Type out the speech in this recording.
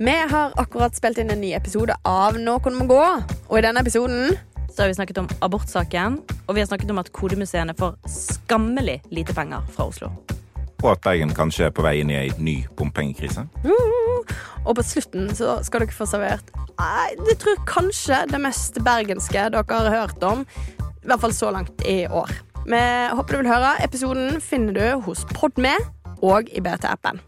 Vi har akkurat spilt inn en ny episode av Noen må gå. Og i denne episoden Så har vi snakket om abortsaken, og vi har snakket om at kodemuseene får skammelig lite penger fra Oslo. Og at Bergen kanskje er på vei inn i ei ny bompengekrise. Og på slutten så skal dere få servert Nei, jeg tror kanskje det mest bergenske dere har hørt om. I hvert fall så langt i år. Vi håper du vil høre. Episoden finner du hos Podme og i BT-appen.